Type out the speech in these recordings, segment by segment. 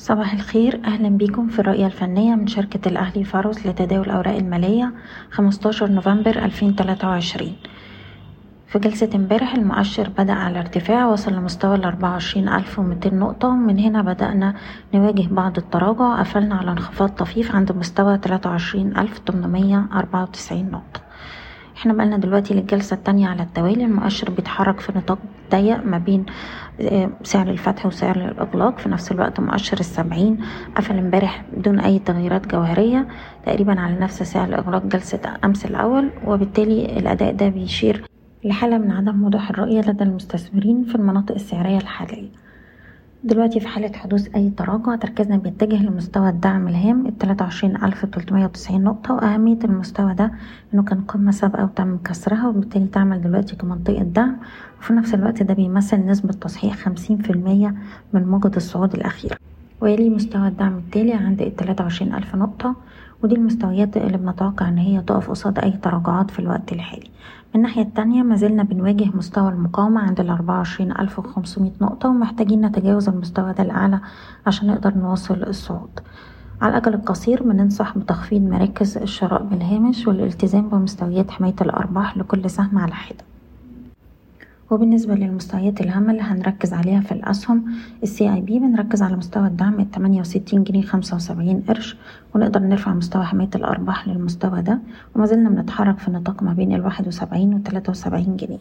صباح الخير. أهلا بيكم في الرؤية الفنية من شركة الأهلي فاروس لتداول الأوراق المالية 15 نوفمبر 2023 في جلسة امبارح المؤشر بدأ على ارتفاع وصل لمستوى ألف ومتين نقطة. ومن هنا بدأنا نواجه بعض التراجع. قفلنا على انخفاض طفيف عند مستوى تلاتة وعشرين ألف تمنمية أربعة وتسعين نقطة. إحنا بقالنا دلوقتي للجلسة التانية على التوالي. المؤشر بيتحرك في نطاق ضيق ما بين آه، سعر الفتح وسعر الإغلاق في نفس الوقت مؤشر السبعين قفل امبارح بدون أي تغييرات جوهرية تقريبا على نفس سعر الإغلاق جلسة أمس الأول وبالتالي الأداء ده بيشير لحالة من عدم وضوح الرؤية لدى المستثمرين في المناطق السعرية الحالية. دلوقتي في حالة حدوث أي تراجع تركيزنا بيتجه لمستوى الدعم الهام التلاتة وعشرين ألف تلتمية وتسعين نقطة وأهمية المستوى ده إنه كان قمة سابقة وتم كسرها وبالتالي تعمل دلوقتي كمنطقة دعم وفي نفس الوقت ده بيمثل نسبة تصحيح خمسين في المية من موجة الصعود الأخيرة. ويلي مستوى الدعم التالي عند التلاتة وعشرين ألف نقطة ودي المستويات اللي بنتوقع إن هي تقف قصاد أي تراجعات في الوقت الحالي. من الناحية التانية مازلنا بنواجه مستوى المقاومة عند ألف وخمسمية نقطة ومحتاجين نتجاوز المستوى ده الأعلى عشان نقدر نواصل الصعود. على الأجل القصير بننصح بتخفيض مراكز الشراء بالهامش والالتزام بمستويات حماية الأرباح لكل سهم على حدة. وبالنسبة للمستويات الهامة اللي هنركز عليها في الأسهم السي اي بي بنركز على مستوى الدعم التمانية وستين جنيه خمسة وسبعين قرش ونقدر نرفع مستوى حماية الأرباح للمستوى ده وما زلنا بنتحرك في نطاق ما بين الواحد وسبعين والتلاتة وسبعين جنيه.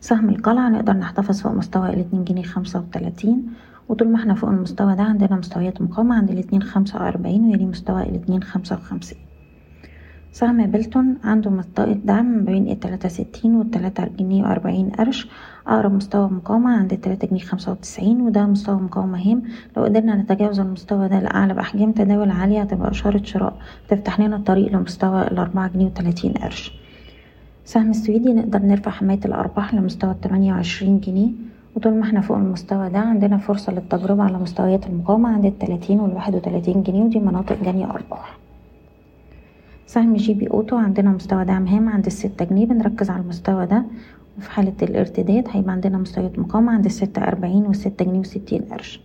سهم القلعة نقدر نحتفظ فوق مستوى الاتنين جنيه خمسة وتلاتين وطول ما إحنا فوق المستوى ده عندنا مستويات مقاومة عند الاتنين خمسة وأربعين ويلي مستوى الاتنين خمسة وخمسين. سهم بلتون عنده منطقة دعم ما بين التلاتة ستين والتلاتة جنيه وأربعين قرش أقرب مستوى مقاومة عند التلاتة جنيه خمسة وتسعين وده مستوى مقاومة هام. لو قدرنا نتجاوز المستوى ده لأعلى بأحجام تداول عالية هتبقى إشارة شراء. تفتح لنا الطريق لمستوى الأربعة جنيه وتلاتين قرش. سهم السويدي نقدر نرفع حماية الأرباح لمستوى التمانية وعشرين جنيه. وطول ما إحنا فوق المستوى ده عندنا فرصة للتجربة على مستويات المقاومة عند التلاتين والواحد وتلاتين جنيه ودي مناطق جني أرباح. سهم جي بي أوتو عندنا مستوى دعم هام عند الستة جنيه بنركز على المستوى ده. وفي حالة الارتداد هيبقى عندنا مستويات مقاومة عند الستة أربعين والستة جنيه وستين قرش.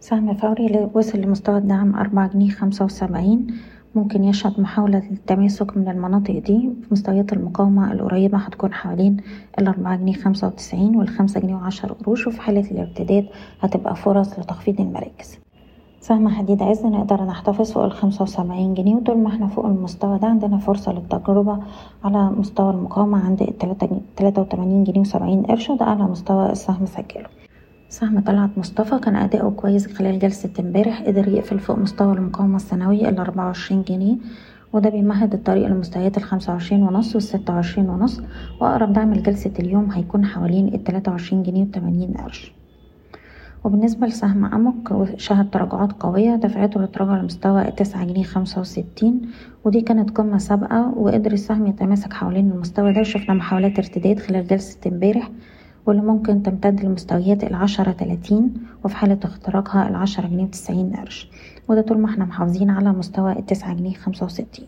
سهم فوري وصل لمستوى الدعم أربعة جنيه خمسة وسبعين. ممكن يشهد محاولة للتماسك من المناطق دي. مستويات المقاومة القريبة هتكون حوالين الأربعة جنيه خمسة وتسعين والخمسة جنيه وعشر قروش. وفي حالة الارتداد هتبقى فرص لتخفيض المراكز. سهم حديد عز نقدر نحتفظ فوق الخمسة وسبعين جنيه وطول ما إحنا فوق المستوى ده عندنا فرصة للتجربة على مستوى المقاومة عند التلاتة وتمانين جنيه وسبعين قرش وده أعلى مستوى السهم سجله. سهم طلعت مصطفى كان أداؤه كويس خلال جلسة امبارح قدر يقفل فوق مستوى المقاومة السنوي الأربعة وعشرين جنيه وده بيمهد الطريق لمستويات الخمسة وعشرين ونص والستة وعشرين ونص وأقرب دعم لجلسة اليوم هيكون حوالين التلاتة وعشرين جنيه وتمانين قرش. وبالنسبة لسهم أمك شهد تراجعات قوية دفعته للتراجع لمستوى تسعة جنيه خمسة وستين ودي كانت قمة سابقة وقدر السهم يتماسك حوالين المستوى ده شفنا محاولات ارتداد خلال جلسة امبارح واللي ممكن تمتد لمستويات العشرة تلاتين وفي حالة اختراقها العشرة جنيه وتسعين قرش. وده طول ما إحنا محافظين على مستوى التسعة جنيه خمسة وستين.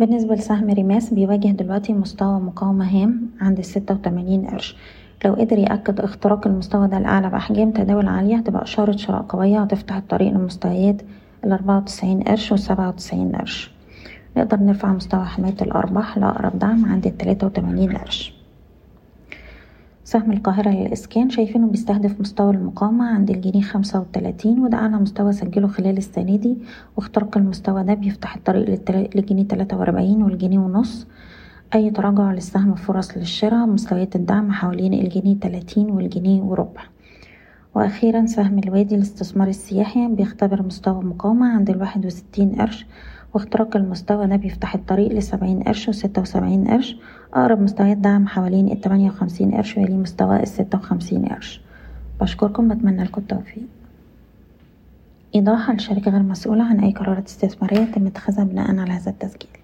بالنسبة لسهم ريماس بيواجه دلوقتي مستوى مقاومة هام عند الستة وتمانين قرش. لو قدر يأكد اختراق المستوى ده الأعلى بأحجام تداول عالية هتبقى إشارة شراء قوية وتفتح الطريق لمستويات الأربعة وتسعين قرش والسبعة وتسعين قرش. نقدر نرفع مستوى حماية الأرباح لأقرب دعم عند التلاتة وتمانين قرش. سهم القاهرة للإسكان شايفينه بيستهدف مستوى المقاومة عند الجنيه خمسة وتلاتين وده أعلى مستوى سجله خلال السنة دي. واختراق المستوى ده بيفتح الطريق للجنيه تلاتة وأربعين والجنيه ونص. أي تراجع للسهم فرص للشراء مستويات الدعم حوالين الجنيه تلاتين والجنيه وربع. وأخيرا سهم الوادي الاستثمار السياحي بيختبر مستوى مقاومة عند الواحد وستين قرش واختراق المستوى ده بيفتح الطريق لسبعين قرش وستة وسبعين قرش. أقرب مستويات دعم حوالين التمانية وخمسين قرش ويلي مستوى الستة وخمسين قرش. بشكركم بتمنى لكم التوفيق. إيضاح الشركة غير مسؤولة عن أي قرارات استثمارية تم اتخاذها بناء على هذا التسجيل.